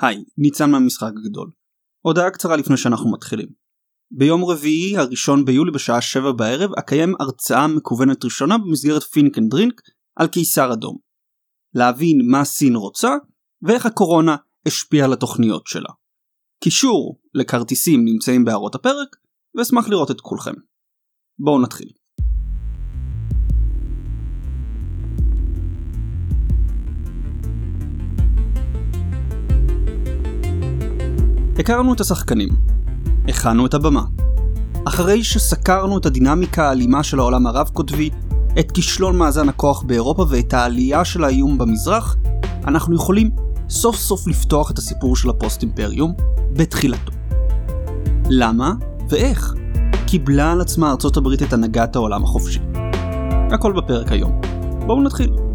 היי, ניצן מהמשחק הגדול. הודעה קצרה לפני שאנחנו מתחילים. ביום רביעי הראשון ביולי בשעה 7 בערב אקיים הרצאה מקוונת ראשונה במסגרת Think and Drink על קיסר אדום. להבין מה סין רוצה ואיך הקורונה השפיעה על התוכניות שלה. קישור לכרטיסים נמצאים בהערות הפרק ואשמח לראות את כולכם. בואו נתחיל. הכרנו את השחקנים, הכנו את הבמה. אחרי שסקרנו את הדינמיקה האלימה של העולם הרב-קוטבי, את כישלון מאזן הכוח באירופה ואת העלייה של האיום במזרח, אנחנו יכולים סוף סוף לפתוח את הסיפור של הפוסט אימפריום בתחילתו. למה ואיך קיבלה על עצמה ארצות הברית את הנהגת העולם החופשי? הכל בפרק היום. בואו נתחיל.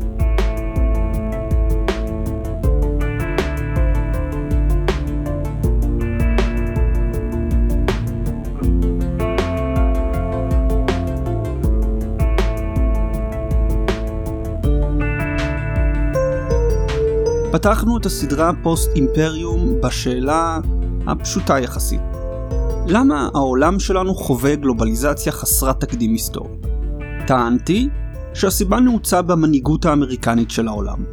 פתחנו את הסדרה פוסט אימפריום בשאלה הפשוטה יחסית. למה העולם שלנו חווה גלובליזציה חסרת תקדים היסטורי? טענתי שהסיבה נעוצה במנהיגות האמריקנית של העולם.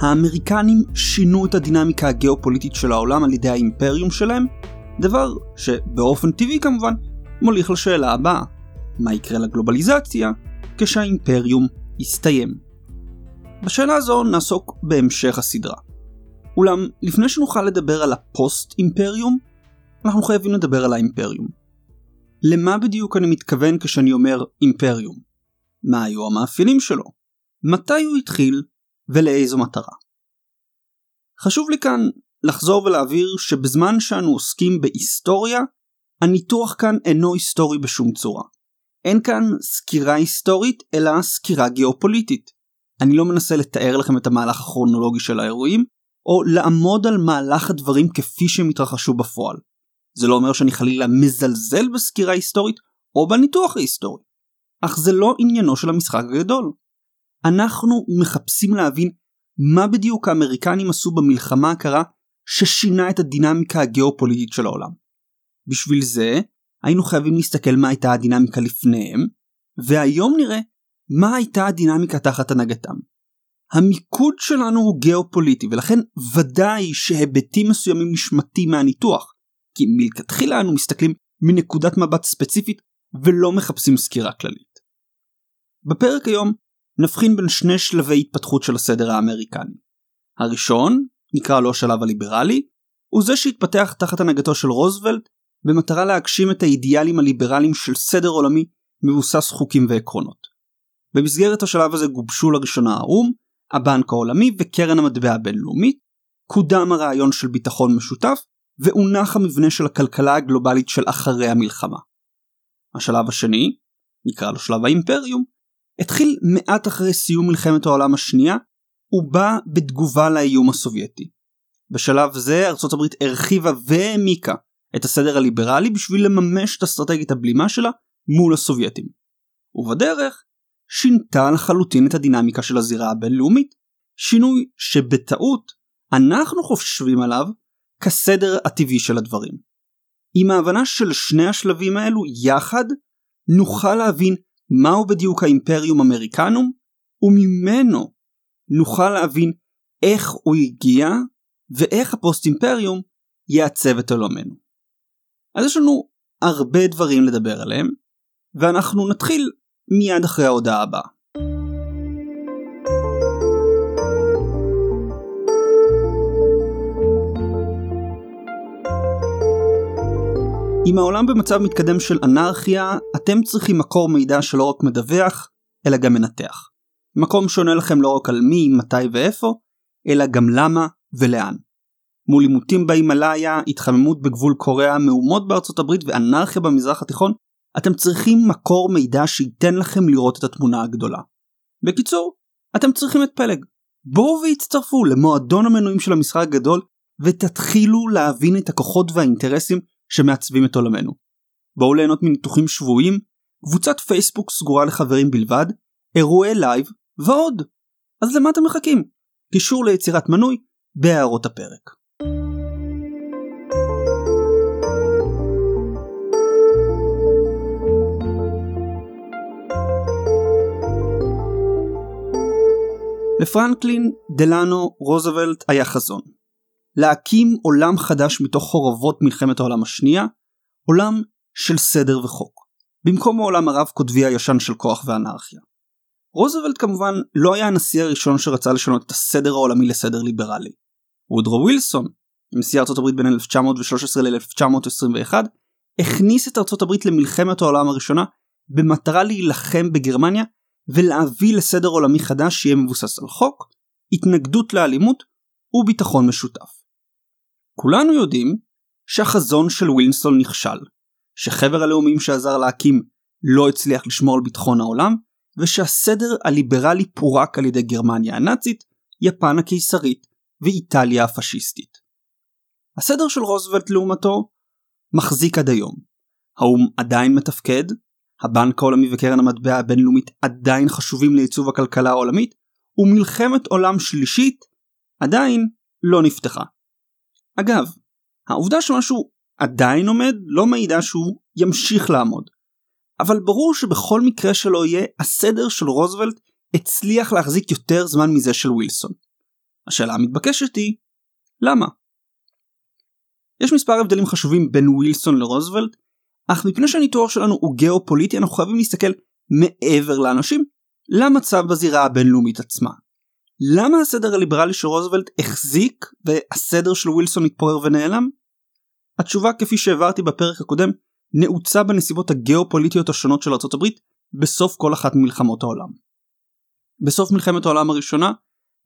האמריקנים שינו את הדינמיקה הגיאופוליטית של העולם על ידי האימפריום שלהם, דבר שבאופן טבעי כמובן מוליך לשאלה הבאה, מה יקרה לגלובליזציה כשהאימפריום יסתיים? בשאלה הזו נעסוק בהמשך הסדרה. אולם לפני שנוכל לדבר על הפוסט אימפריום, אנחנו חייבים לדבר על האימפריום. למה בדיוק אני מתכוון כשאני אומר אימפריום? מה היו המאפיינים שלו? מתי הוא התחיל ולאיזו מטרה? חשוב לי כאן לחזור ולהבהיר שבזמן שאנו עוסקים בהיסטוריה, הניתוח כאן אינו היסטורי בשום צורה. אין כאן סקירה היסטורית, אלא סקירה גיאופוליטית. אני לא מנסה לתאר לכם את המהלך הכרונולוגי של האירועים, או לעמוד על מהלך הדברים כפי שהם התרחשו בפועל. זה לא אומר שאני חלילה מזלזל בסקירה היסטורית או בניתוח ההיסטורי, אך זה לא עניינו של המשחק הגדול. אנחנו מחפשים להבין מה בדיוק האמריקנים עשו במלחמה הקרה ששינה את הדינמיקה הגיאופוליטית של העולם. בשביל זה היינו חייבים להסתכל מה הייתה הדינמיקה לפניהם, והיום נראה מה הייתה הדינמיקה תחת הנהגתם. המיקוד שלנו הוא גיאופוליטי ולכן ודאי שהיבטים מסוימים נשמטים מהניתוח, כי מלכתחילה אנו מסתכלים מנקודת מבט ספציפית ולא מחפשים סקירה כללית. בפרק היום נבחין בין שני שלבי התפתחות של הסדר האמריקני. הראשון, נקרא לו השלב הליברלי, הוא זה שהתפתח תחת הנהגתו של רוזוולט במטרה להגשים את האידיאלים הליברליים של סדר עולמי מבוסס חוקים ועקרונות. במסגרת השלב הזה גובשו לראשונה האו"ם, הבנק העולמי וקרן המטבע הבינלאומית, קודם הרעיון של ביטחון משותף, והונח המבנה של הכלכלה הגלובלית של אחרי המלחמה. השלב השני, נקרא לו שלב האימפריום, התחיל מעט אחרי סיום מלחמת העולם השנייה, ובא בתגובה לאיום הסובייטי. בשלב זה ארצות הברית הרחיבה והעמיקה את הסדר הליברלי בשביל לממש את אסטרטגיית הבלימה שלה מול הסובייטים. ובדרך שינתה לחלוטין את הדינמיקה של הזירה הבינלאומית, שינוי שבטעות אנחנו חושבים עליו כסדר הטבעי של הדברים. עם ההבנה של שני השלבים האלו יחד, נוכל להבין מהו בדיוק האימפריום אמריקנום, וממנו נוכל להבין איך הוא הגיע ואיך הפוסט אימפריום יעצב את עולמנו. אז יש לנו הרבה דברים לדבר עליהם, ואנחנו נתחיל מיד אחרי ההודעה הבאה. עם העולם במצב מתקדם של אנרכיה, אתם צריכים מקור מידע שלא רק מדווח, אלא גם מנתח. מקום שעונה לכם לא רק על מי, מתי ואיפה, אלא גם למה ולאן. מול עימותים בהימאליה, התחממות בגבול קוריאה, מהומות בארצות הברית ואנרכיה במזרח התיכון, אתם צריכים מקור מידע שייתן לכם לראות את התמונה הגדולה. בקיצור, אתם צריכים את פלג. בואו והצטרפו למועדון המנויים של המשחק הגדול ותתחילו להבין את הכוחות והאינטרסים שמעצבים את עולמנו. בואו ליהנות מניתוחים שבועיים, קבוצת פייסבוק סגורה לחברים בלבד, אירועי לייב ועוד. אז למה אתם מחכים? קישור ליצירת מנוי בהערות הפרק. לפרנקלין דלנו רוזוולט היה חזון. להקים עולם חדש מתוך חורבות מלחמת העולם השנייה, עולם של סדר וחוק, במקום העולם הרב קוטבי הישן של כוח ואנרכיה. רוזוולט כמובן לא היה הנשיא הראשון שרצה לשנות את הסדר העולמי לסדר ליברלי. וודרו ווילסון, נשיא ארצות הברית בין 1913 ל-1921, הכניס את ארצות הברית למלחמת העולם הראשונה במטרה להילחם בגרמניה ולהביא לסדר עולמי חדש שיהיה מבוסס על חוק, התנגדות לאלימות וביטחון משותף. כולנו יודעים שהחזון של ווילסון נכשל, שחבר הלאומים שעזר להקים לא הצליח לשמור על ביטחון העולם, ושהסדר הליברלי פורק על ידי גרמניה הנאצית, יפן הקיסרית ואיטליה הפשיסטית. הסדר של רוזוולט לעומתו מחזיק עד היום. האו"ם עדיין מתפקד, הבנק העולמי וקרן המטבע הבינלאומית עדיין חשובים לעיצוב הכלכלה העולמית, ומלחמת עולם שלישית עדיין לא נפתחה. אגב, העובדה שמשהו עדיין עומד לא מעידה שהוא ימשיך לעמוד. אבל ברור שבכל מקרה שלא יהיה, הסדר של רוזוולט הצליח להחזיק יותר זמן מזה של ווילסון. השאלה המתבקשת היא, למה? יש מספר הבדלים חשובים בין ווילסון לרוזוולט, אך מפני שהניתוח שלנו הוא גיאופוליטי אנחנו חייבים להסתכל מעבר לאנשים למצב בזירה הבינלאומית עצמה. למה הסדר הליברלי של רוזוולט החזיק והסדר של ווילסון התפורר ונעלם? התשובה כפי שהעברתי בפרק הקודם נעוצה בנסיבות הגיאופוליטיות השונות של ארצות הברית בסוף כל אחת ממלחמות העולם. בסוף מלחמת העולם הראשונה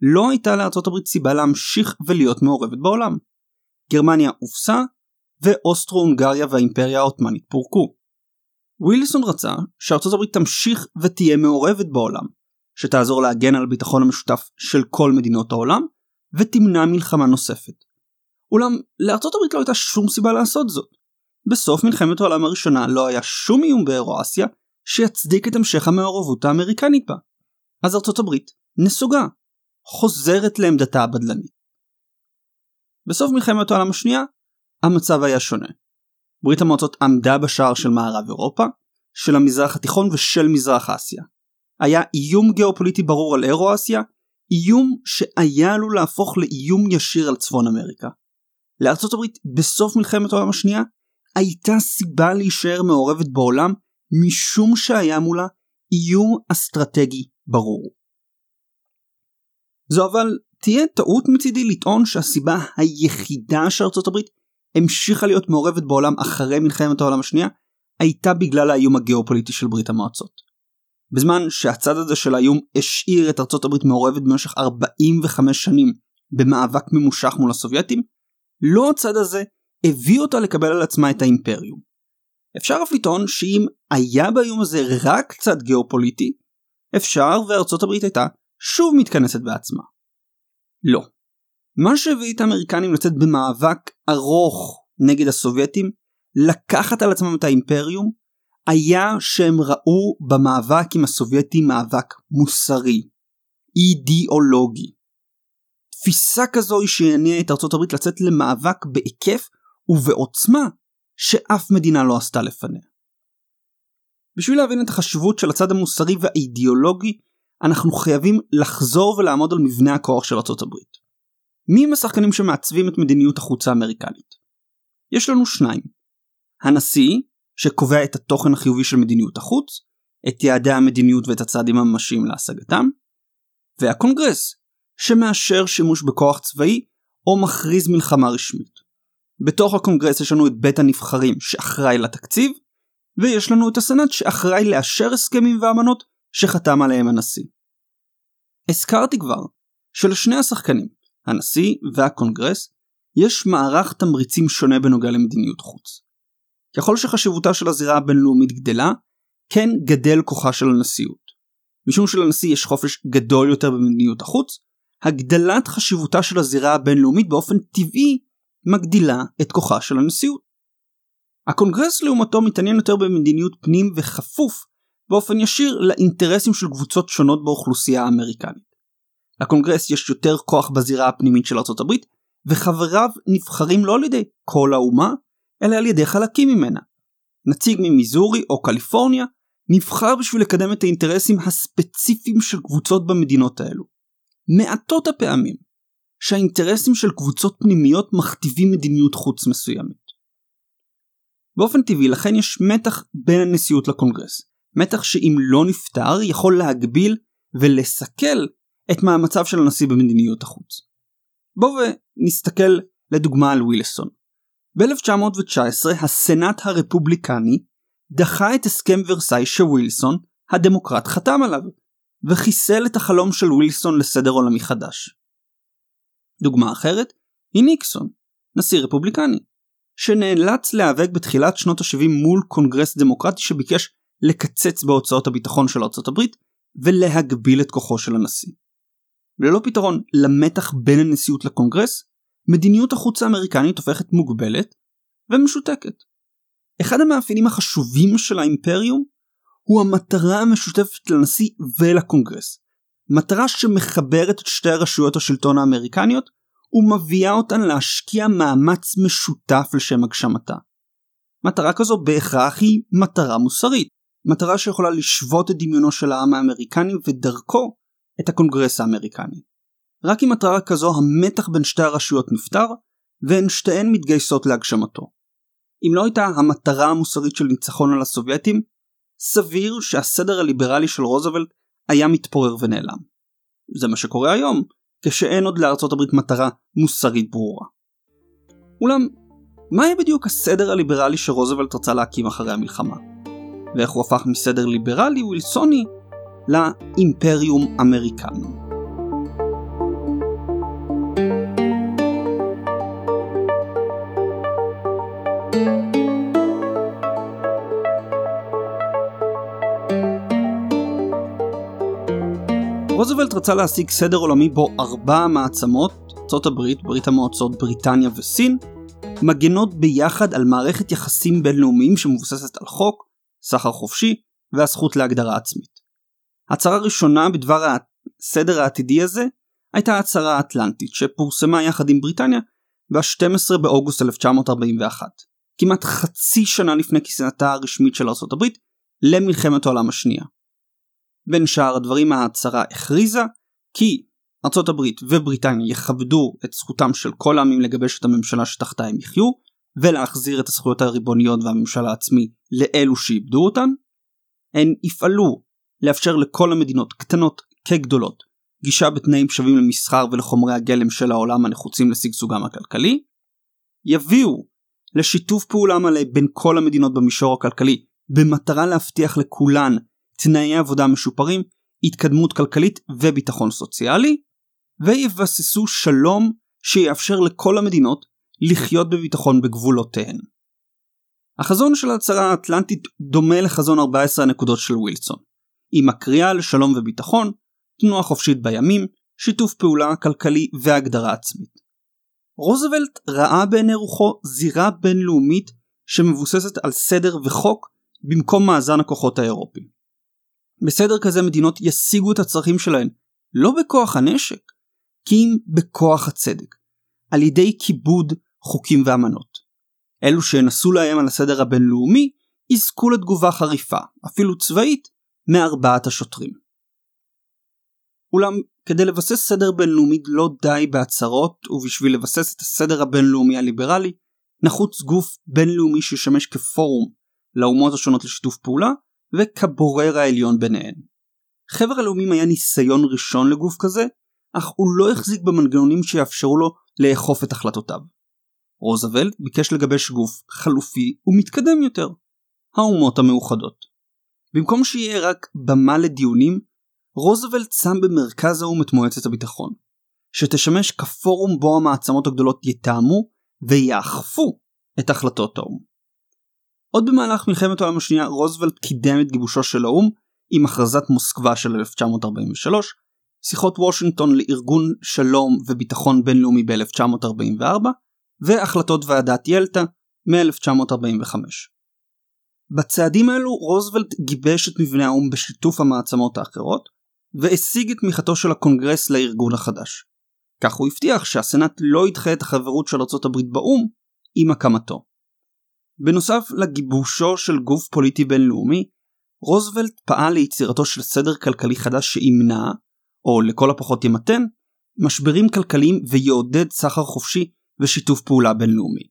לא הייתה לארצות הברית סיבה להמשיך ולהיות מעורבת בעולם. גרמניה הובסה ואוסטרו-הונגריה והאימפריה העות'מאנית פורקו. ווילסון רצה שארצות הברית תמשיך ותהיה מעורבת בעולם, שתעזור להגן על הביטחון המשותף של כל מדינות העולם, ותמנע מלחמה נוספת. אולם לארצות הברית לא הייתה שום סיבה לעשות זאת. בסוף מלחמת העולם הראשונה לא היה שום איום באירואסיה שיצדיק את המשך המעורבות האמריקנית בה. אז ארצות הברית נסוגה, חוזרת לעמדתה הבדלנית. בסוף מלחמת העולם השנייה המצב היה שונה. ברית המועצות עמדה בשער של מערב אירופה, של המזרח התיכון ושל מזרח אסיה. היה איום גיאופוליטי ברור על אירו-אסיה, איום שהיה עלול להפוך לאיום ישיר על צפון אמריקה. לארצות הברית בסוף מלחמת העולם השנייה הייתה סיבה להישאר מעורבת בעולם משום שהיה מולה איום אסטרטגי ברור. זו אבל תהיה טעות מצידי לטעון שהסיבה היחידה שארצות הברית המשיכה להיות מעורבת בעולם אחרי מלחמת העולם השנייה הייתה בגלל האיום הגיאופוליטי של ברית המועצות. בזמן שהצד הזה של האיום השאיר את ארצות הברית מעורבת במשך 45 שנים במאבק ממושך מול הסובייטים, לא הצד הזה הביא אותה לקבל על עצמה את האימפריום. אפשר אף לטעון שאם היה באיום הזה רק צד גיאופוליטי, אפשר וארצות הברית הייתה שוב מתכנסת בעצמה. לא. מה שהביא את האמריקנים לצאת במאבק ארוך נגד הסובייטים, לקחת על עצמם את האימפריום, היה שהם ראו במאבק עם הסובייטים מאבק מוסרי, אידיאולוגי. תפיסה כזו היא שהניעה את ארצות הברית לצאת למאבק בהיקף ובעוצמה שאף מדינה לא עשתה לפניה. בשביל להבין את החשיבות של הצד המוסרי והאידיאולוגי, אנחנו חייבים לחזור ולעמוד על מבנה הכוח של ארצות הברית. מי הם השחקנים שמעצבים את מדיניות החוץ האמריקנית? יש לנו שניים. הנשיא, שקובע את התוכן החיובי של מדיניות החוץ, את יעדי המדיניות ואת הצעדים הממשיים להשגתם, והקונגרס, שמאשר שימוש בכוח צבאי או מכריז מלחמה רשמית. בתוך הקונגרס יש לנו את בית הנבחרים שאחראי לתקציב, ויש לנו את הסנאט שאחראי לאשר הסכמים ואמנות שחתם עליהם הנשיא. הזכרתי כבר שלשני השחקנים, הנשיא והקונגרס, יש מערך תמריצים שונה בנוגע למדיניות חוץ. ככל שחשיבותה של הזירה הבינלאומית גדלה, כן גדל כוחה של הנשיאות. משום שלנשיא יש חופש גדול יותר במדיניות החוץ, הגדלת חשיבותה של הזירה הבינלאומית באופן טבעי מגדילה את כוחה של הנשיאות. הקונגרס לעומתו מתעניין יותר במדיניות פנים וכפוף באופן ישיר לאינטרסים של קבוצות שונות באוכלוסייה האמריקנית. לקונגרס יש יותר כוח בזירה הפנימית של הברית, וחבריו נבחרים לא על ידי כל האומה, אלא על ידי חלקים ממנה. נציג ממיזורי או קליפורניה נבחר בשביל לקדם את האינטרסים הספציפיים של קבוצות במדינות האלו. מעטות הפעמים שהאינטרסים של קבוצות פנימיות מכתיבים מדיניות חוץ מסוימת. באופן טבעי לכן יש מתח בין הנשיאות לקונגרס, מתח שאם לא נפתר יכול להגביל ולסכל את מאמציו של הנשיא במדיניות החוץ. בואו ונסתכל לדוגמה על ווילסון. ב-1919 הסנאט הרפובליקני דחה את הסכם ורסאי שווילסון, הדמוקרט, חתם עליו, וחיסל את החלום של ווילסון לסדר עולמי חדש. דוגמה אחרת היא ניקסון, נשיא רפובליקני, שנאלץ להיאבק בתחילת שנות ה-70 מול קונגרס דמוקרטי שביקש לקצץ בהוצאות הביטחון של ארצות הברית ולהגביל את כוחו של הנשיא. ללא פתרון למתח בין הנשיאות לקונגרס, מדיניות החוץ האמריקנית הופכת מוגבלת ומשותקת. אחד המאפיינים החשובים של האימפריום הוא המטרה המשותפת לנשיא ולקונגרס. מטרה שמחברת את שתי רשויות השלטון האמריקניות ומביאה אותן להשקיע מאמץ משותף לשם הגשמתה. מטרה כזו בהכרח היא מטרה מוסרית, מטרה שיכולה לשבות את דמיונו של העם האמריקני ודרכו את הקונגרס האמריקני. רק עם מטרה כזו המתח בין שתי הרשויות נפתר, והן שתיהן מתגייסות להגשמתו. אם לא הייתה המטרה המוסרית של ניצחון על הסובייטים, סביר שהסדר הליברלי של רוזוולט היה מתפורר ונעלם. זה מה שקורה היום, כשאין עוד לארצות הברית מטרה מוסרית ברורה. אולם, מהי בדיוק הסדר הליברלי שרוזוולט רצה להקים אחרי המלחמה? ואיך הוא הפך מסדר ליברלי ווילסוני לאימפריום אמריקני? רוזוולט רצה להשיג סדר עולמי בו ארבע מעצמות, ארצות הברית, ברית המועצות, בריטניה וסין, מגנות ביחד על מערכת יחסים בינלאומיים שמבוססת על חוק, סחר חופשי והזכות להגדרה עצמית. הצהרה ראשונה בדבר הסדר העתידי הזה הייתה ההצהרה האטלנטית שפורסמה יחד עם בריטניה ב-12 באוגוסט 1941, כמעט חצי שנה לפני כניסתה הרשמית של הברית למלחמת העולם השנייה. בין שאר הדברים ההצהרה הכריזה כי הברית ובריטניה יכבדו את זכותם של כל העמים לגבש את הממשלה שתחתה הם יחיו ולהחזיר את הזכויות הריבוניות והממשל העצמי לאלו שאיבדו אותן. הן יפעלו לאפשר לכל המדינות קטנות כגדולות גישה בתנאים שווים למסחר ולחומרי הגלם של העולם הנחוצים לשגשוגם הכלכלי. יביאו לשיתוף פעולה מלא בין כל המדינות במישור הכלכלי במטרה להבטיח לכולן תנאי עבודה משופרים, התקדמות כלכלית וביטחון סוציאלי, ויבססו שלום שיאפשר לכל המדינות לחיות בביטחון בגבולותיהן. החזון של ההצהרה האטלנטית דומה לחזון 14 הנקודות של ווילסון, עם הקריאה לשלום וביטחון, תנועה חופשית בימים, שיתוף פעולה כלכלי והגדרה עצמית. רוזוולט ראה בעיני רוחו זירה בינלאומית שמבוססת על סדר וחוק במקום מאזן הכוחות האירופי. בסדר כזה מדינות ישיגו את הצרכים שלהן, לא בכוח הנשק, כי אם בכוח הצדק, על ידי כיבוד חוקים ואמנות. אלו שינסו לאיים על הסדר הבינלאומי, יזכו לתגובה חריפה, אפילו צבאית, מארבעת השוטרים. אולם כדי לבסס סדר בינלאומי לא די בהצהרות, ובשביל לבסס את הסדר הבינלאומי הליברלי, נחוץ גוף בינלאומי שישמש כפורום לאומות השונות לשיתוף פעולה, וכבורר העליון ביניהן. חבר הלאומים היה ניסיון ראשון לגוף כזה, אך הוא לא החזיק במנגנונים שיאפשרו לו לאכוף את החלטותיו. רוזוולט ביקש לגבש גוף חלופי ומתקדם יותר, האומות המאוחדות. במקום שיהיה רק במה לדיונים, רוזוולט שם במרכז האו"ם את מועצת הביטחון, שתשמש כפורום בו המעצמות הגדולות יתאמו ויאכפו את החלטות האו"ם. עוד במהלך מלחמת העולם השנייה רוזוולט קידם את גיבושו של האו"ם עם הכרזת מוסקבה של 1943, שיחות וושינגטון לארגון שלום וביטחון בינלאומי ב-1944 והחלטות ועדת ילטה מ-1945. בצעדים האלו רוזוולט גיבש את מבנה האו"ם בשיתוף המעצמות האחרות והשיג את תמיכתו של הקונגרס לארגון החדש. כך הוא הבטיח שהסנאט לא ידחה את החברות של ארצות הברית באו"ם עם הקמתו. בנוסף לגיבושו של גוף פוליטי בינלאומי, רוזוולט פעל ליצירתו של סדר כלכלי חדש שימנע, או לכל הפחות ימתן, משברים כלכליים ויעודד סחר חופשי ושיתוף פעולה בינלאומי.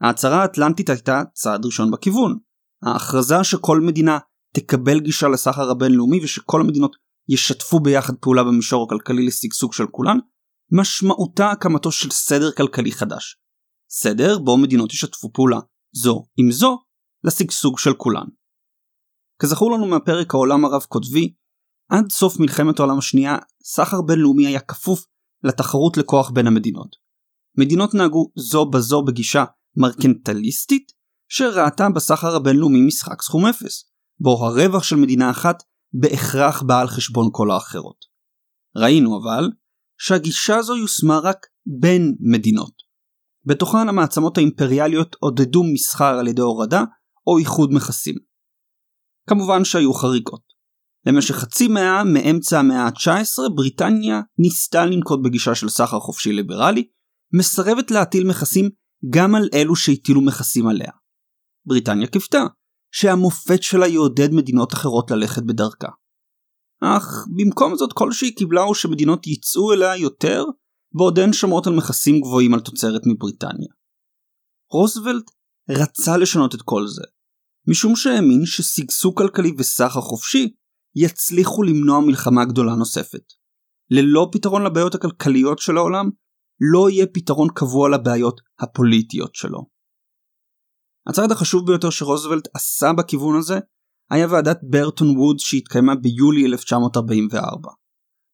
ההצהרה האטלנטית הייתה צעד ראשון בכיוון. ההכרזה שכל מדינה תקבל גישה לסחר הבינלאומי ושכל המדינות ישתפו ביחד פעולה במישור הכלכלי לשגשוג של כולן, משמעותה הקמתו של סדר כלכלי חדש. סדר בו מדינות ישתפו פעולה זו עם זו לשגשוג של כולן. כזכור לנו מהפרק העולם הרב קוטבי, עד סוף מלחמת העולם השנייה סחר בינלאומי היה כפוף לתחרות לכוח בין המדינות. מדינות נהגו זו בזו בגישה מרקנטליסטית שראתה בסחר הבינלאומי משחק סכום אפס, בו הרווח של מדינה אחת בהכרח בא על חשבון כל האחרות. ראינו אבל שהגישה הזו יושמה רק בין מדינות. בתוכן המעצמות האימפריאליות עודדו מסחר על ידי הורדה או איחוד מכסים. כמובן שהיו חריגות. למשך חצי מאה מאמצע המאה ה-19 בריטניה ניסתה לנקוט בגישה של סחר חופשי ליברלי, מסרבת להטיל מכסים גם על אלו שהטילו מכסים עליה. בריטניה קיוותה שהמופת שלה יעודד מדינות אחרות ללכת בדרכה. אך במקום זאת כל שהיא קיבלה הוא שמדינות ייצאו אליה יותר בעוד הן שומעות על מכסים גבוהים על תוצרת מבריטניה. רוזוולט רצה לשנות את כל זה, משום שהאמין ששגשוג כלכלי וסחר חופשי יצליחו למנוע מלחמה גדולה נוספת. ללא פתרון לבעיות הכלכליות של העולם, לא יהיה פתרון קבוע לבעיות הפוליטיות שלו. הצעד החשוב ביותר שרוזוולט עשה בכיוון הזה היה ועדת ברטון וודס שהתקיימה ביולי 1944.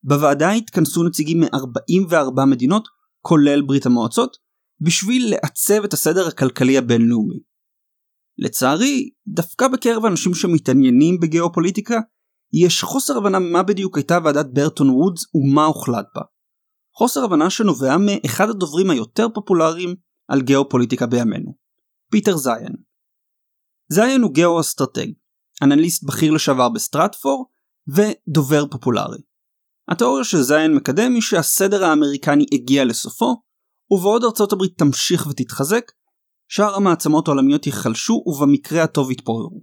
בוועדה התכנסו נציגים מ-44 מדינות, כולל ברית המועצות, בשביל לעצב את הסדר הכלכלי הבינלאומי. לצערי, דווקא בקרב אנשים שמתעניינים בגיאופוליטיקה, יש חוסר הבנה מה בדיוק הייתה ועידת ברטון וודס ומה הוחלט בה. חוסר הבנה שנובע מאחד הדוברים היותר פופולריים על גיאופוליטיקה בימינו, פיטר זיין. זיין הוא גיאו-אסטרטג, אנליסט בכיר לשעבר בסטרטפור ודובר פופולרי. התיאוריה של זיין מקדם היא שהסדר האמריקני הגיע לסופו, ובעוד ארצות הברית תמשיך ותתחזק, שאר המעצמות העולמיות ייחלשו ובמקרה הטוב יתפוררו.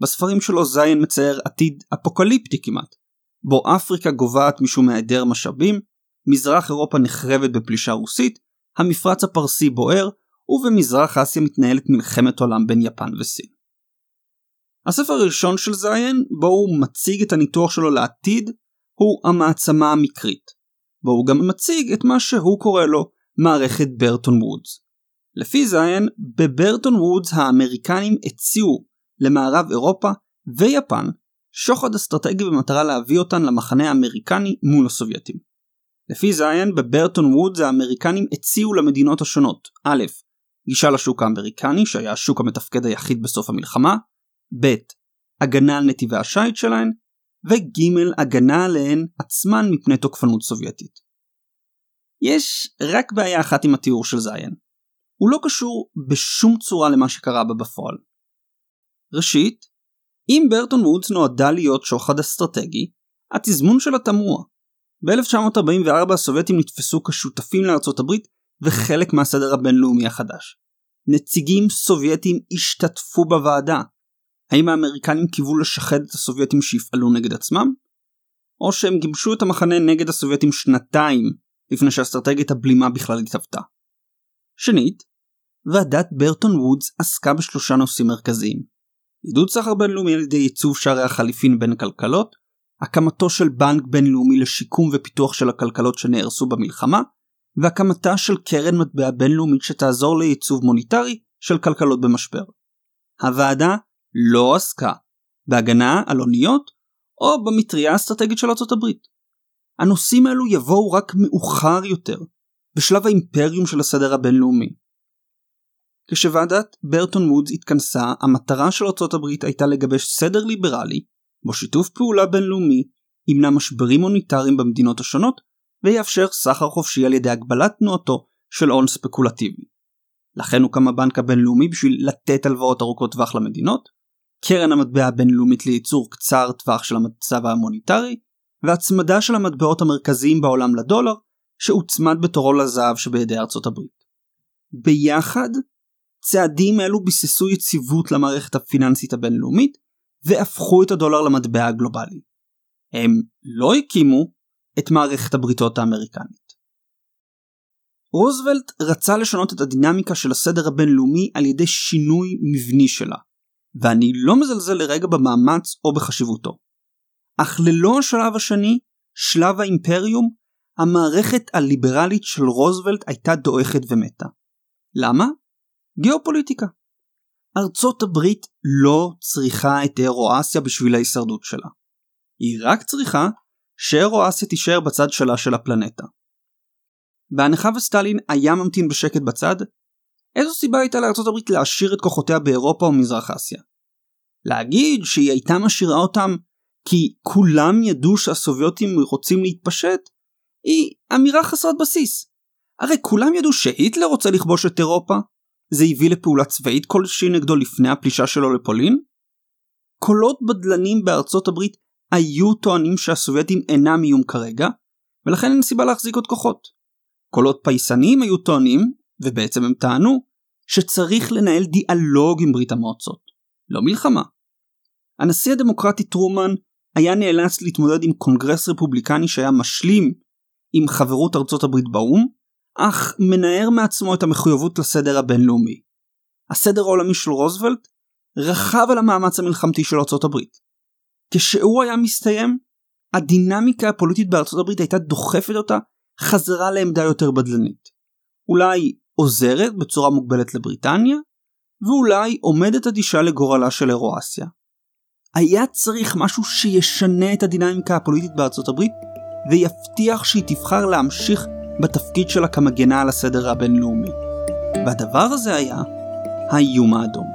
בספרים שלו זיין מצייר עתיד אפוקליפטי כמעט, בו אפריקה גוועת משום היעדר משאבים, מזרח אירופה נחרבת בפלישה רוסית, המפרץ הפרסי בוער, ובמזרח אסיה מתנהלת מלחמת עולם בין יפן וסין. הספר הראשון של זיין, בו הוא מציג את הניתוח שלו לעתיד, הוא המעצמה המקרית, בו הוא גם מציג את מה שהוא קורא לו מערכת ברטון וודס. לפי זיין, בברטון וודס האמריקנים הציעו למערב אירופה ויפן שוחד אסטרטגי במטרה להביא אותן למחנה האמריקני מול הסובייטים. לפי זיין, בברטון וודס האמריקנים הציעו למדינות השונות א', גישה לשוק האמריקני שהיה השוק המתפקד היחיד בסוף המלחמה, ב', הגנה על נתיבי השיט שלהן, וג' הגנה עליהן עצמן מפני תוקפנות סובייטית. יש רק בעיה אחת עם התיאור של זיין. הוא לא קשור בשום צורה למה שקרה בה בפועל. ראשית, אם ברטון וודס נועדה להיות שוחד אסטרטגי, התזמון שלה תמוה. ב-1944 הסובייטים נתפסו כשותפים לארצות הברית וחלק מהסדר הבינלאומי החדש. נציגים סובייטים השתתפו בוועדה, האם האמריקנים קיוו לשחד את הסובייטים שיפעלו נגד עצמם? או שהם גיבשו את המחנה נגד הסובייטים שנתיים לפני שאסטרטגיית הבלימה בכלל התהוותה. שנית, ועדת ברטון וודס עסקה בשלושה נושאים מרכזיים עידוד סחר בינלאומי על ידי ייצוב שערי החליפין בין כלכלות, הקמתו של בנק בינלאומי לשיקום ופיתוח של הכלכלות שנהרסו במלחמה, והקמתה של קרן מטבע בינלאומית שתעזור לייצוב מוניטרי של כלכלות במשבר. הוועדה לא עסקה בהגנה על אוניות או במטריה האסטרטגית של ארצות הברית. הנושאים האלו יבואו רק מאוחר יותר, בשלב האימפריום של הסדר הבינלאומי. כשוועדת ברטון וודס התכנסה, המטרה של ארצות הברית הייתה לגבש סדר ליברלי, בו שיתוף פעולה בינלאומי ימנע משברים מוניטריים במדינות השונות, ויאפשר סחר חופשי על ידי הגבלת תנועתו של הון ספקולטיבי. לכן הוקם הבנק הבינלאומי בשביל לתת הלוואות ארוכות טווח למדינות, קרן המטבע הבינלאומית לייצור קצר טווח של המצב המוניטרי, והצמדה של המטבעות המרכזיים בעולם לדולר, שהוצמד בתורו לזהב שבידי ארצות הברית. ביחד, צעדים אלו ביססו יציבות למערכת הפיננסית הבינלאומית, והפכו את הדולר למטבע הגלובלי. הם לא הקימו, את מערכת הבריתות האמריקנית. רוזוולט רצה לשנות את הדינמיקה של הסדר הבינלאומי על ידי שינוי מבני שלה, ואני לא מזלזל לרגע במאמץ או בחשיבותו. אך ללא השלב השני, שלב האימפריום, המערכת הליברלית של רוזוולט הייתה דועכת ומתה. למה? גיאופוליטיקה. ארצות הברית לא צריכה את אירואסיה בשביל ההישרדות שלה. היא רק צריכה שאירואסיה תישאר בצד שלה של הפלנטה. בהנחה וסטלין היה ממתין בשקט בצד, איזו סיבה הייתה לארצות הברית להשאיר את כוחותיה באירופה ומזרח אסיה? להגיד שהיא הייתה משאירה אותם כי כולם ידעו שהסובייטים רוצים להתפשט, היא אמירה חסרת בסיס. הרי כולם ידעו שהיטלר רוצה לכבוש את אירופה, זה הביא לפעולה צבאית כלשהי נגדו לפני הפלישה שלו לפולין? קולות בדלנים בארצות הברית היו טוענים שהסובייטים אינם איום כרגע, ולכן אין סיבה להחזיק עוד כוחות. קולות פייסניים היו טוענים, ובעצם הם טענו, שצריך לנהל דיאלוג עם ברית המועצות, לא מלחמה. הנשיא הדמוקרטי טרומן היה נאלץ להתמודד עם קונגרס רפובליקני שהיה משלים עם חברות ארצות הברית באו"ם, אך מנער מעצמו את המחויבות לסדר הבינלאומי. הסדר העולמי של רוזוולט רכב על המאמץ המלחמתי של ארצות הברית. כשהוא היה מסתיים, הדינמיקה הפוליטית בארצות הברית הייתה דוחפת אותה חזרה לעמדה יותר בדלנית. אולי עוזרת בצורה מוגבלת לבריטניה, ואולי עומדת אדישה לגורלה של אירואסיה. היה צריך משהו שישנה את הדינמיקה הפוליטית בארצות הברית, ויבטיח שהיא תבחר להמשיך בתפקיד שלה כמגנה על הסדר הבינלאומי. והדבר הזה היה האיום האדום.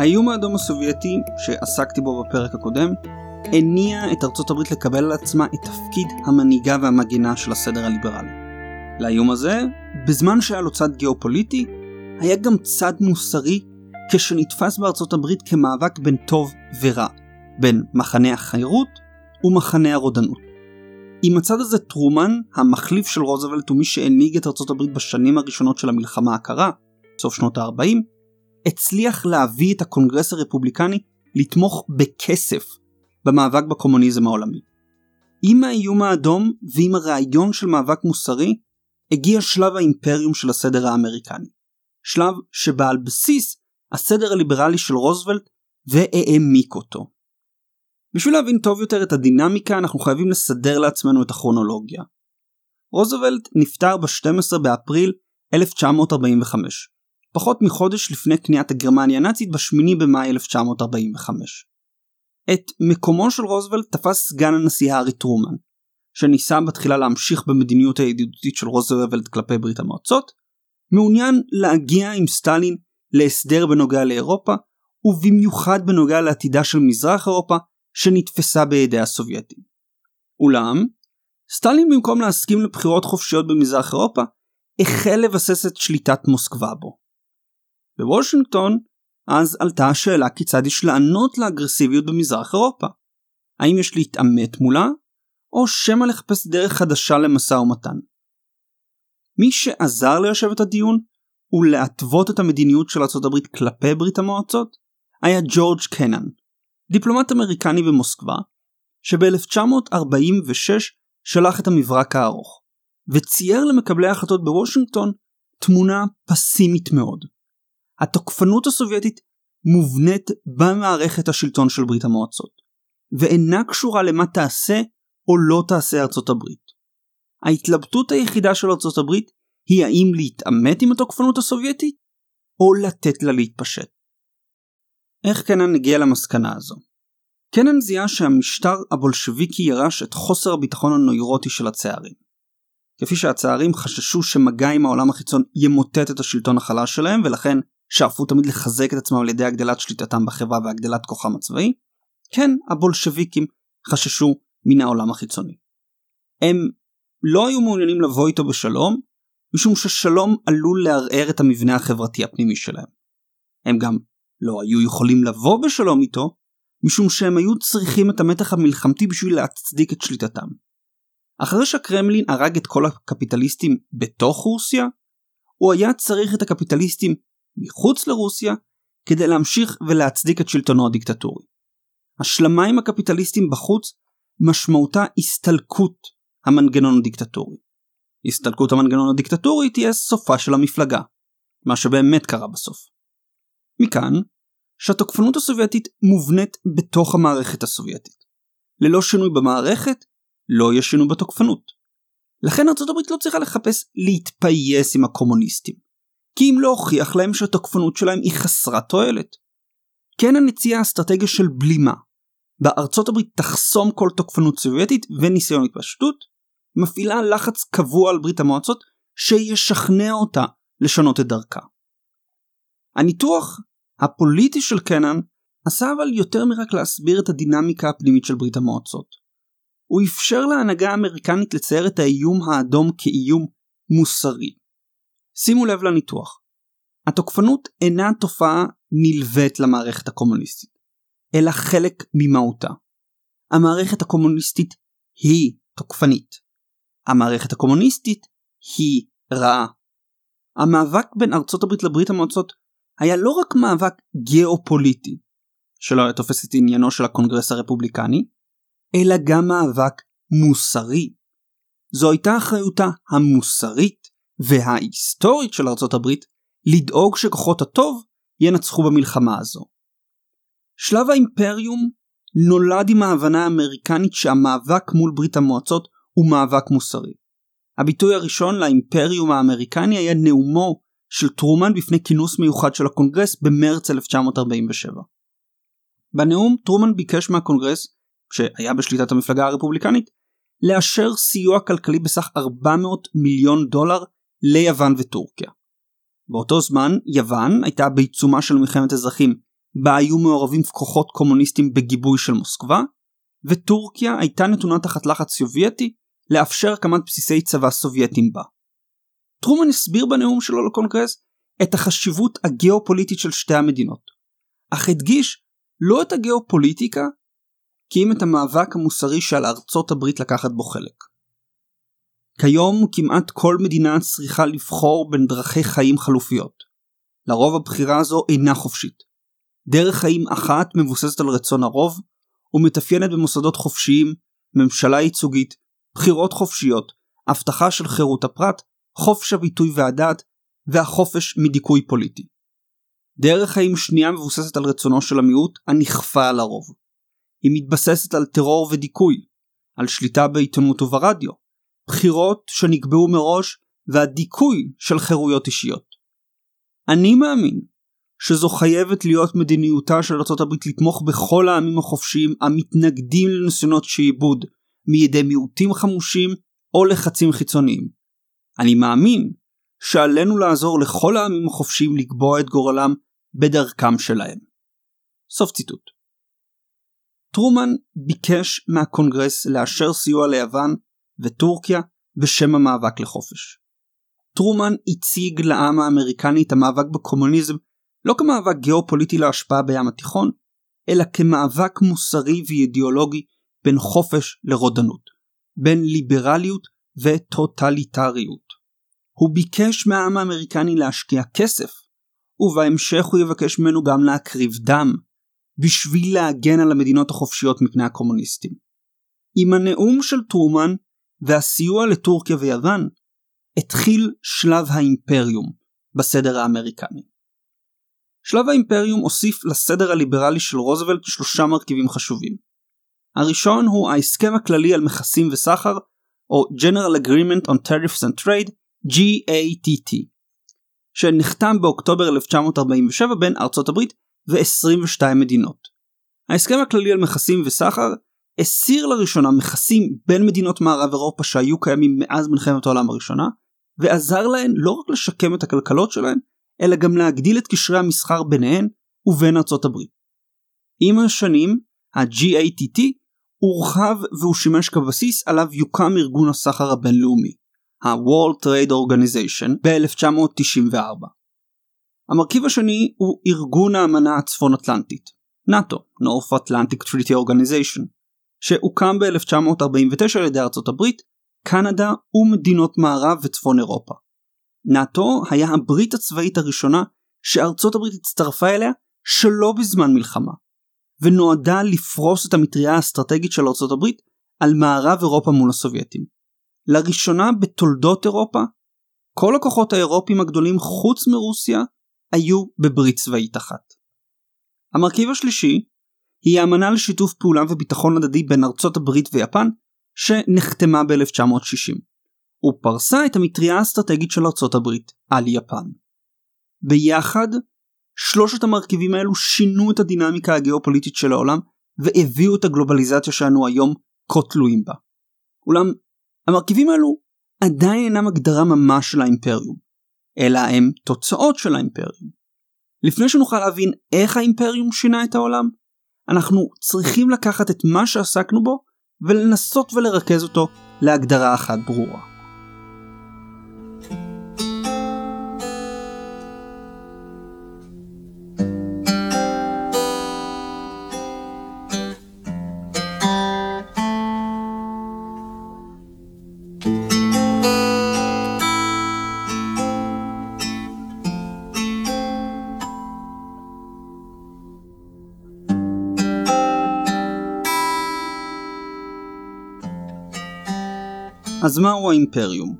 האיום האדום הסובייטי, שעסקתי בו בפרק הקודם, הניע את ארצות הברית לקבל על עצמה את תפקיד המנהיגה והמגינה של הסדר הליברלי. לאיום הזה, בזמן שהיה לו צד גיאופוליטי, היה גם צד מוסרי כשנתפס בארצות הברית כמאבק בין טוב ורע, בין מחנה החירות ומחנה הרודנות. עם הצד הזה טרומן, המחליף של רוזוולט ומי שהנהיג את ארצות הברית בשנים הראשונות של המלחמה הקרה, סוף שנות ה-40, הצליח להביא את הקונגרס הרפובליקני לתמוך בכסף במאבק בקומוניזם העולמי. עם האיום האדום ועם הרעיון של מאבק מוסרי, הגיע שלב האימפריום של הסדר האמריקני. שלב שבא על בסיס הסדר הליברלי של רוזוולט והעמיק אותו. בשביל להבין טוב יותר את הדינמיקה אנחנו חייבים לסדר לעצמנו את הכרונולוגיה. רוזוולט נפטר ב-12 באפריל 1945, פחות מחודש לפני כניעת הגרמניה הנאצית ב-8 במאי 1945. את מקומו של רוזוולט תפס סגן הנשיא הארי טרומן, שניסה בתחילה להמשיך במדיניות הידידותית של רוזוולט כלפי ברית המועצות, מעוניין להגיע עם סטלין להסדר בנוגע לאירופה, ובמיוחד בנוגע לעתידה של מזרח אירופה שנתפסה בידי הסובייטים. אולם, סטלין במקום להסכים לבחירות חופשיות במזרח אירופה, החל לבסס את שליטת מוסקבה בו. בוושינגטון, אז עלתה השאלה כיצד יש לענות לאגרסיביות במזרח אירופה. האם יש להתעמת מולה, או שמא לחפש דרך חדשה למשא ומתן. מי שעזר ליישב את הדיון ולהתוות את המדיניות של ארה"ב כלפי ברית המועצות היה ג'ורג' קנן, דיפלומט אמריקני במוסקבה, שב-1946 שלח את המברק הארוך, וצייר למקבלי ההחלטות בוושינגטון תמונה פסימית מאוד. התוקפנות הסובייטית מובנית במערכת השלטון של ברית המועצות, ואינה קשורה למה תעשה או לא תעשה ארצות הברית. ההתלבטות היחידה של ארצות הברית היא האם להתעמת עם התוקפנות הסובייטית או לתת לה להתפשט. איך קנן הגיע למסקנה הזו? קנן זיהה שהמשטר הבולשביקי ירש את חוסר הביטחון הנוירוטי של הצערים. כפי שהצערים חששו שמגע עם העולם החיצון ימוטט את השלטון החלש שלהם ולכן שאפו תמיד לחזק את עצמם על ידי הגדלת שליטתם בחברה והגדלת כוחם הצבאי, כן הבולשביקים חששו מן העולם החיצוני. הם לא היו מעוניינים לבוא איתו בשלום, משום ששלום עלול לערער את המבנה החברתי הפנימי שלהם. הם גם לא היו יכולים לבוא בשלום איתו, משום שהם היו צריכים את המתח המלחמתי בשביל להצדיק את שליטתם. אחרי שהקרמלין הרג את כל הקפיטליסטים בתוך רוסיה, הוא היה צריך את הקפיטליסטים מחוץ לרוסיה כדי להמשיך ולהצדיק את שלטונו הדיקטטורי. השלמה עם הקפיטליסטים בחוץ משמעותה הסתלקות המנגנון הדיקטטורי. הסתלקות המנגנון הדיקטטורי תהיה סופה של המפלגה, מה שבאמת קרה בסוף. מכאן שהתוקפנות הסובייטית מובנית בתוך המערכת הסובייטית. ללא שינוי במערכת, לא יהיה שינוי בתוקפנות. לכן ארצות הברית לא צריכה לחפש להתפייס עם הקומוניסטים, כי אם לא הוכיח להם שהתוקפנות שלהם היא חסרת תועלת. כן הנציעה אסטרטגיה של בלימה, בה ארצות הברית תחסום כל תוקפנות סובייטית וניסיון התפשטות, מפעילה לחץ קבוע על ברית המועצות שישכנע אותה לשנות את דרכה. הניתוח הפוליטי של קנן עשה אבל יותר מרק להסביר את הדינמיקה הפנימית של ברית המועצות. הוא אפשר להנהגה האמריקנית לצייר את האיום האדום כאיום מוסרי. שימו לב לניתוח. התוקפנות אינה תופעה נלווית למערכת הקומוניסטית, אלא חלק ממהותה. המערכת הקומוניסטית היא תוקפנית. המערכת הקומוניסטית היא רעה. המאבק בין ארצות הברית לברית המועצות היה לא רק מאבק גיאופוליטי, שלא היה תופס את עניינו של הקונגרס הרפובליקני, אלא גם מאבק מוסרי. זו הייתה אחריותה המוסרית וההיסטורית של ארצות הברית לדאוג שכוחות הטוב ינצחו במלחמה הזו. שלב האימפריום נולד עם ההבנה האמריקנית שהמאבק מול ברית המועצות הוא מאבק מוסרי. הביטוי הראשון לאימפריום האמריקני היה נאומו של טרומן בפני כינוס מיוחד של הקונגרס במרץ 1947. בנאום טרומן ביקש מהקונגרס, שהיה בשליטת המפלגה הרפובליקנית, לאשר סיוע כלכלי בסך 400 מיליון דולר ליוון וטורקיה. באותו זמן יוון הייתה בעיצומה של מלחמת אזרחים בה היו מעורבים כוחות קומוניסטים בגיבוי של מוסקבה, וטורקיה הייתה נתונה תחת לחץ סובייטי לאפשר הקמת בסיסי צבא סובייטים בה. טרומן הסביר בנאום שלו לקונגרס את החשיבות הגיאופוליטית של שתי המדינות, אך הדגיש לא את הגיאופוליטיקה, כי אם את המאבק המוסרי שעל ארצות הברית לקחת בו חלק. כיום כמעט כל מדינה צריכה לבחור בין דרכי חיים חלופיות. לרוב הבחירה הזו אינה חופשית. דרך חיים אחת מבוססת על רצון הרוב, ומתאפיינת במוסדות חופשיים, ממשלה ייצוגית, בחירות חופשיות, הבטחה של חירות הפרט, חופש הביטוי והדת, והחופש מדיכוי פוליטי. דרך חיים שנייה מבוססת על רצונו של המיעוט הנכפה על הרוב. היא מתבססת על טרור ודיכוי, על שליטה בעיתונות וברדיו, בחירות שנקבעו מראש והדיכוי של חירויות אישיות. אני מאמין שזו חייבת להיות מדיניותה של ארה"ב לתמוך בכל העמים החופשיים המתנגדים לניסיונות שעיבוד מידי מיעוטים חמושים או לחצים חיצוניים. אני מאמין שעלינו לעזור לכל העמים החופשיים לקבוע את גורלם בדרכם שלהם. סוף ציטוט. טרומן ביקש מהקונגרס לאשר סיוע ליוון וטורקיה בשם המאבק לחופש. טרומן הציג לעם האמריקני את המאבק בקומוניזם לא כמאבק גיאופוליטי להשפעה בים התיכון, אלא כמאבק מוסרי ואידיאולוגי בין חופש לרודנות, בין ליברליות וטוטליטריות. הוא ביקש מהעם האמריקני להשקיע כסף, ובהמשך הוא יבקש ממנו גם להקריב דם, בשביל להגן על המדינות החופשיות מפני הקומוניסטים. עם הנאום של טרומן והסיוע לטורקיה ויוון, התחיל שלב האימפריום בסדר האמריקני. שלב האימפריום הוסיף לסדר הליברלי של רוזוולט שלושה מרכיבים חשובים. הראשון הוא ההסכם הכללי על מכסים וסחר, או General Agreement on Tariffs and Trade, GATT, שנחתם באוקטובר 1947 בין ארצות הברית ו-22 מדינות. ההסכם הכללי על מכסים וסחר הסיר לראשונה מכסים בין מדינות מערב אירופה שהיו קיימים מאז מלחמת העולם הראשונה, ועזר להן לא רק לשקם את הכלכלות שלהן, אלא גם להגדיל את קשרי המסחר ביניהן ובין ארצות הברית. עם השנים, ה-GATT הורחב והוא שימש כבסיס עליו יוקם ארגון הסחר הבינלאומי, ה-World Trade Organization ב-1994. המרכיב השני הוא ארגון האמנה הצפון אטלנטית, נאט"ו, North Atlantic Treaty Organization, שהוקם ב-1949 על ידי ארצות הברית, קנדה ומדינות מערב וצפון אירופה. נאט"ו היה הברית הצבאית הראשונה שארצות הברית הצטרפה אליה שלא בזמן מלחמה, ונועדה לפרוס את המטריה האסטרטגית של ארצות הברית על מערב אירופה מול הסובייטים. לראשונה בתולדות אירופה, כל הכוחות האירופיים הגדולים חוץ מרוסיה היו בברית צבאית אחת. המרכיב השלישי היא האמנה לשיתוף פעולה וביטחון הדדי בין ארצות הברית ויפן שנחתמה ב-1960 ופרסה את המטריה האסטרטגית של ארצות הברית על יפן. ביחד, שלושת המרכיבים האלו שינו את הדינמיקה הגיאופוליטית של העולם והביאו את הגלובליזציה שלנו היום כה תלויים בה. אולם המרכיבים האלו עדיין אינם הגדרה ממש של האימפריום, אלא הם תוצאות של האימפריום. לפני שנוכל להבין איך האימפריום שינה את העולם, אנחנו צריכים לקחת את מה שעסקנו בו ולנסות ולרכז אותו להגדרה אחת ברורה. אז מהו האימפריום?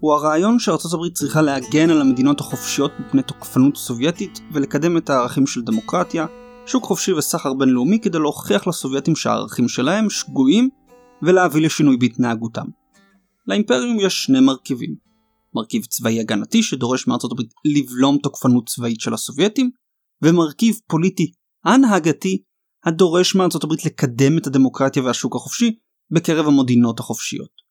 הוא הרעיון שארצות הברית צריכה להגן על המדינות החופשיות מפני תוקפנות סובייטית ולקדם את הערכים של דמוקרטיה, שוק חופשי וסחר בינלאומי כדי להוכיח לסובייטים שהערכים שלהם שגויים ולהביא לשינוי בהתנהגותם. לאימפריום יש שני מרכיבים מרכיב צבאי הגנתי שדורש מארצות הברית לבלום תוקפנות צבאית של הסובייטים ומרכיב פוליטי הנהגתי הדורש מארצות הברית לקדם את הדמוקרטיה והשוק החופשי בקרב המדינות החופשיות.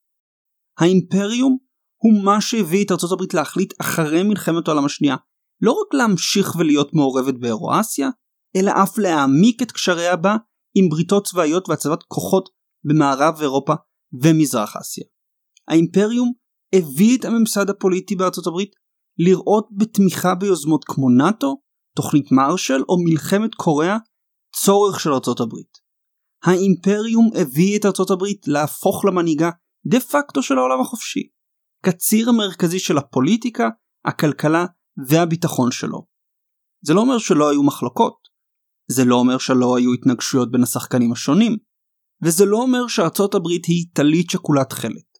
האימפריום הוא מה שהביא את ארצות הברית להחליט אחרי מלחמת העולם השנייה לא רק להמשיך ולהיות מעורבת באירואסיה, אלא אף להעמיק את קשריה בה עם בריתות צבאיות והצבת כוחות במערב אירופה ומזרח אסיה. האימפריום הביא את הממסד הפוליטי בארצות הברית לראות בתמיכה ביוזמות כמו נאט"ו, תוכנית מרשל או מלחמת קוריאה צורך של ארצות הברית. האימפריום הביא את ארצות הברית להפוך למנהיגה דה פקטו של העולם החופשי, כציר המרכזי של הפוליטיקה, הכלכלה והביטחון שלו. זה לא אומר שלא היו מחלוקות, זה לא אומר שלא היו התנגשויות בין השחקנים השונים, וזה לא אומר שארצות הברית היא טלית שכולת תכלת.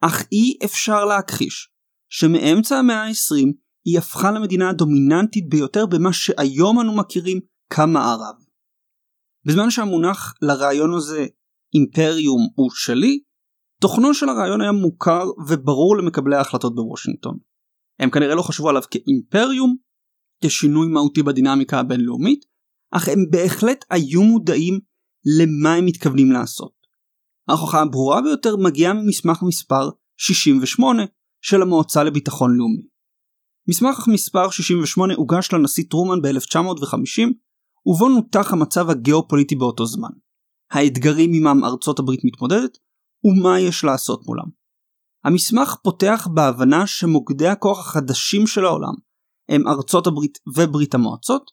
אך אי אפשר להכחיש שמאמצע המאה ה-20 היא הפכה למדינה הדומיננטית ביותר במה שהיום אנו מכירים כמערב. בזמן שהמונח לרעיון הזה אימפריום הוא שלי, תוכנו של הרעיון היה מוכר וברור למקבלי ההחלטות בוושינגטון. הם כנראה לא חשבו עליו כאימפריום, כשינוי מהותי בדינמיקה הבינלאומית, אך הם בהחלט היו מודעים למה הם מתכוונים לעשות. ההוכחה הברורה ביותר מגיעה ממסמך מספר 68 של המועצה לביטחון לאומי. מסמך מספר 68 הוגש לנשיא טרומן ב-1950 ובו נותח המצב הגיאופוליטי באותו זמן. האתגרים עמם ארצות הברית מתמודדת ומה יש לעשות מולם. המסמך פותח בהבנה שמוקדי הכוח החדשים של העולם הם ארצות הברית וברית המועצות,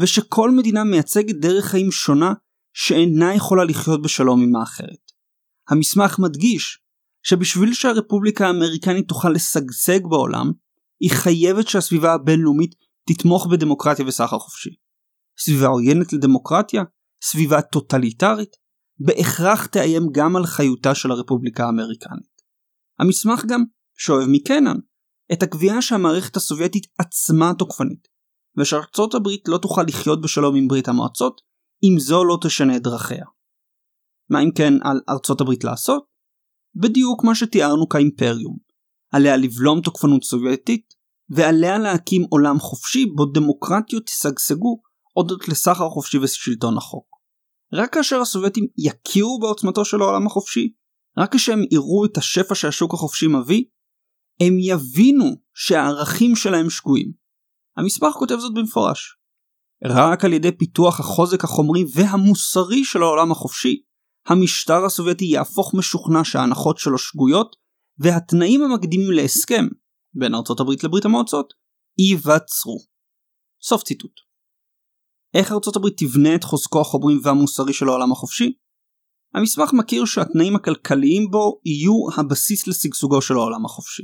ושכל מדינה מייצגת דרך חיים שונה שאינה יכולה לחיות בשלום עם האחרת. המסמך מדגיש שבשביל שהרפובליקה האמריקנית תוכל לשגשג בעולם, היא חייבת שהסביבה הבינלאומית תתמוך בדמוקרטיה וסחר חופשי. סביבה עוינת לדמוקרטיה, סביבה טוטליטרית, בהכרח תאיים גם על חיותה של הרפובליקה האמריקנית. המסמך גם שואב מקנן את הקביעה שהמערכת הסובייטית עצמה תוקפנית, ושארצות הברית לא תוכל לחיות בשלום עם ברית המועצות אם זו לא תשנה את דרכיה. מה אם כן על ארצות הברית לעשות? בדיוק מה שתיארנו כאימפריום, עליה לבלום תוקפנות סובייטית, ועליה להקים עולם חופשי בו דמוקרטיות ישגשגו הודות לסחר חופשי ושלטון החוק. רק כאשר הסובייטים יכירו בעוצמתו של העולם החופשי, רק כשהם יראו את השפע שהשוק החופשי מביא, הם יבינו שהערכים שלהם שגויים. המסמך כותב זאת במפורש. רק על ידי פיתוח החוזק החומרי והמוסרי של העולם החופשי, המשטר הסובייטי יהפוך משוכנע שההנחות שלו שגויות, והתנאים המקדימים להסכם בין ארצות הברית לברית המועצות ייווצרו. סוף ציטוט. איך ארצות הברית תבנה את חוזקו החומרי והמוסרי של העולם החופשי? המסמך מכיר שהתנאים הכלכליים בו יהיו הבסיס לשגשוגו של העולם החופשי.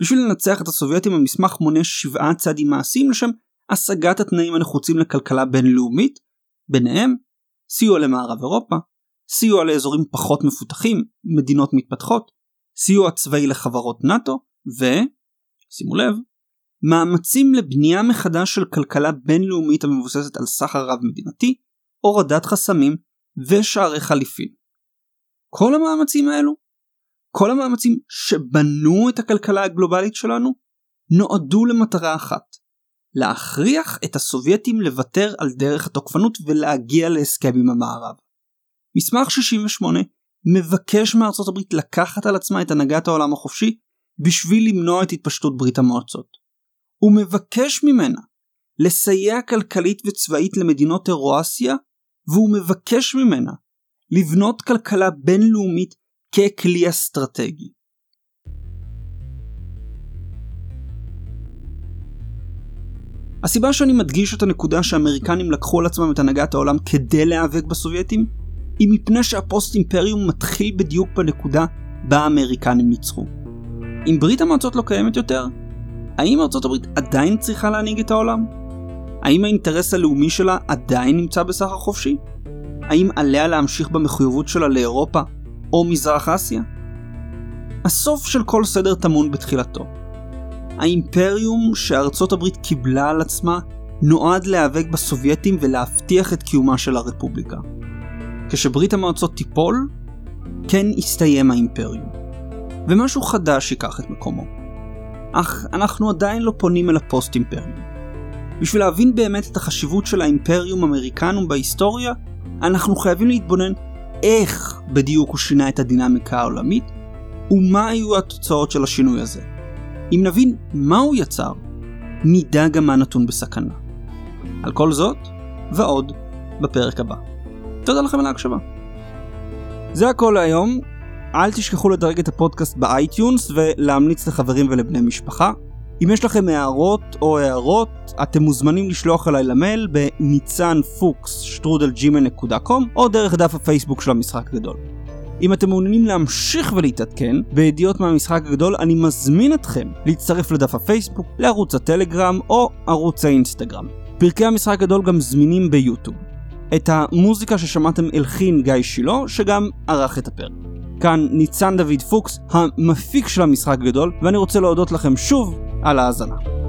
בשביל לנצח את הסובייטים המסמך מונה שבעה צעדים מעשיים לשם השגת התנאים הנחוצים לכלכלה בינלאומית, ביניהם סיוע למערב אירופה, סיוע לאזורים פחות מפותחים, מדינות מתפתחות, סיוע צבאי לחברות נאט"ו, ו... שימו לב, מאמצים לבנייה מחדש של כלכלה בינלאומית המבוססת על סחר רב מדינתי, הורדת חסמים ושערי חליפין. כל המאמצים האלו, כל המאמצים שבנו את הכלכלה הגלובלית שלנו, נועדו למטרה אחת, להכריח את הסובייטים לוותר על דרך התוקפנות ולהגיע להסכם עם המערב. מסמך 68 מבקש מארצות הברית לקחת על עצמה את הנהגת העולם החופשי בשביל למנוע את התפשטות ברית המועצות. הוא מבקש ממנה לסייע כלכלית וצבאית למדינות אירואסיה, והוא מבקש ממנה לבנות כלכלה בינלאומית ככלי אסטרטגי. הסיבה שאני מדגיש את הנקודה שהאמריקנים לקחו על עצמם את הנהגת העולם כדי להיאבק בסובייטים, היא מפני שהפוסט אימפריום מתחיל בדיוק בנקודה בה האמריקנים ניצחו. אם ברית המועצות לא קיימת יותר, האם ארצות הברית עדיין צריכה להנהיג את העולם? האם האינטרס הלאומי שלה עדיין נמצא בסחר חופשי? האם עליה להמשיך במחויבות שלה לאירופה או מזרח אסיה? הסוף של כל סדר טמון בתחילתו. האימפריום שארצות הברית קיבלה על עצמה נועד להיאבק בסובייטים ולהבטיח את קיומה של הרפובליקה. כשברית המועצות תיפול, כן יסתיים האימפריום. ומשהו חדש ייקח את מקומו. אך אנחנו עדיין לא פונים אל הפוסט אימפריום. בשביל להבין באמת את החשיבות של האימפריום אמריקנום בהיסטוריה, אנחנו חייבים להתבונן איך בדיוק הוא שינה את הדינמיקה העולמית, ומה היו התוצאות של השינוי הזה. אם נבין מה הוא יצר, נדע גם מה נתון בסכנה. על כל זאת, ועוד, בפרק הבא. תודה לכם על ההקשבה. זה הכל להיום, אל תשכחו לדרג את הפודקאסט ב iTunes ולהמליץ לחברים ולבני משפחה. אם יש לכם הערות או הארות, אתם מוזמנים לשלוח אליי למייל בניצן פוקס שטרודל gmail.com או דרך דף הפייסבוק של המשחק הגדול. אם אתם מעוניינים להמשיך ולהתעדכן בידיעות מהמשחק הגדול, אני מזמין אתכם להצטרף לדף הפייסבוק, לערוץ הטלגרם או ערוץ האינסטגרם. פרקי המשחק הגדול גם זמינים ביוטיוב. את המוזיקה ששמעתם הלחין גיא שילה, שגם ערך את הפרק. כאן ניצן דוד פוקס, המפיק של המשחק הגדול, ואני רוצה להודות לכם שוב על ההאזנה.